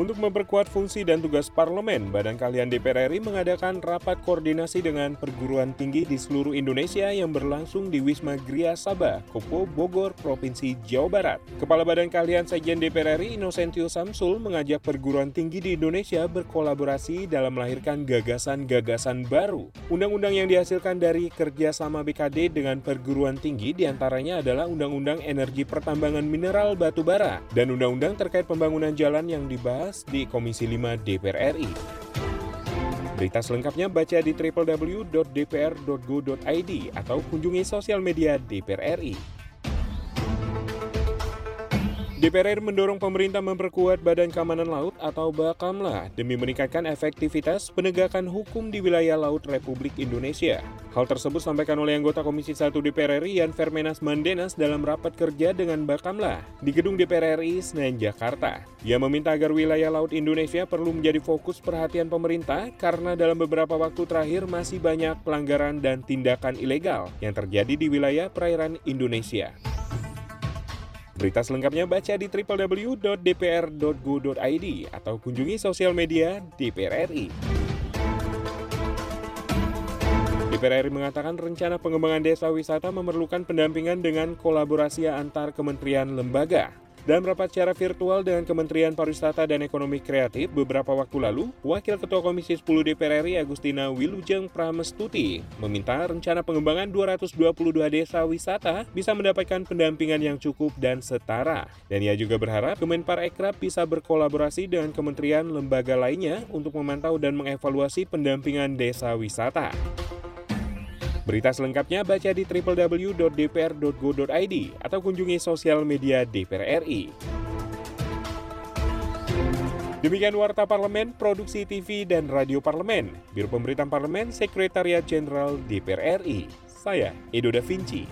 Untuk memperkuat fungsi dan tugas parlemen, Badan Kalian DPR RI mengadakan rapat koordinasi dengan perguruan tinggi di seluruh Indonesia yang berlangsung di Wisma Gria Sabah, Kopo, Bogor, Provinsi Jawa Barat. Kepala Badan Kalian Sekjen DPR RI Inosentio Samsul mengajak perguruan tinggi di Indonesia berkolaborasi dalam melahirkan gagasan-gagasan baru. Undang-undang yang dihasilkan dari kerjasama BKD dengan perguruan tinggi di antaranya adalah Undang-Undang Energi Pertambangan Mineral Batu Bara dan Undang-Undang terkait pembangunan jalan yang dibahas di Komisi 5 DPR RI. Berita selengkapnya baca di www.dpr.go.id atau kunjungi sosial media DPR RI. DPR RI mendorong pemerintah memperkuat Badan Keamanan Laut atau Bakamla demi meningkatkan efektivitas penegakan hukum di wilayah laut Republik Indonesia. Hal tersebut sampaikan oleh anggota Komisi 1 DPR RI Yan Fermenas Mandenas dalam rapat kerja dengan Bakamla di gedung DPR RI Senayan, Jakarta. Ia meminta agar wilayah laut Indonesia perlu menjadi fokus perhatian pemerintah karena dalam beberapa waktu terakhir masih banyak pelanggaran dan tindakan ilegal yang terjadi di wilayah perairan Indonesia. Berita selengkapnya baca di www.dpr.go.id atau kunjungi sosial media DPR RI. DPR RI mengatakan rencana pengembangan desa wisata memerlukan pendampingan dengan kolaborasi antar kementerian lembaga. Dalam rapat secara virtual dengan Kementerian Pariwisata dan Ekonomi Kreatif beberapa waktu lalu, Wakil Ketua Komisi 10 DPR RI Agustina Wilujeng Pramestuti meminta rencana pengembangan 222 desa wisata bisa mendapatkan pendampingan yang cukup dan setara. Dan ia juga berharap Kemenparekraf bisa berkolaborasi dengan kementerian lembaga lainnya untuk memantau dan mengevaluasi pendampingan desa wisata. Berita selengkapnya baca di www.dpr.go.id atau kunjungi sosial media DPR RI. Demikian Warta Parlemen, Produksi TV dan Radio Parlemen, Biro Pemberitaan Parlemen, Sekretariat Jenderal DPR RI. Saya, Edo Da Vinci.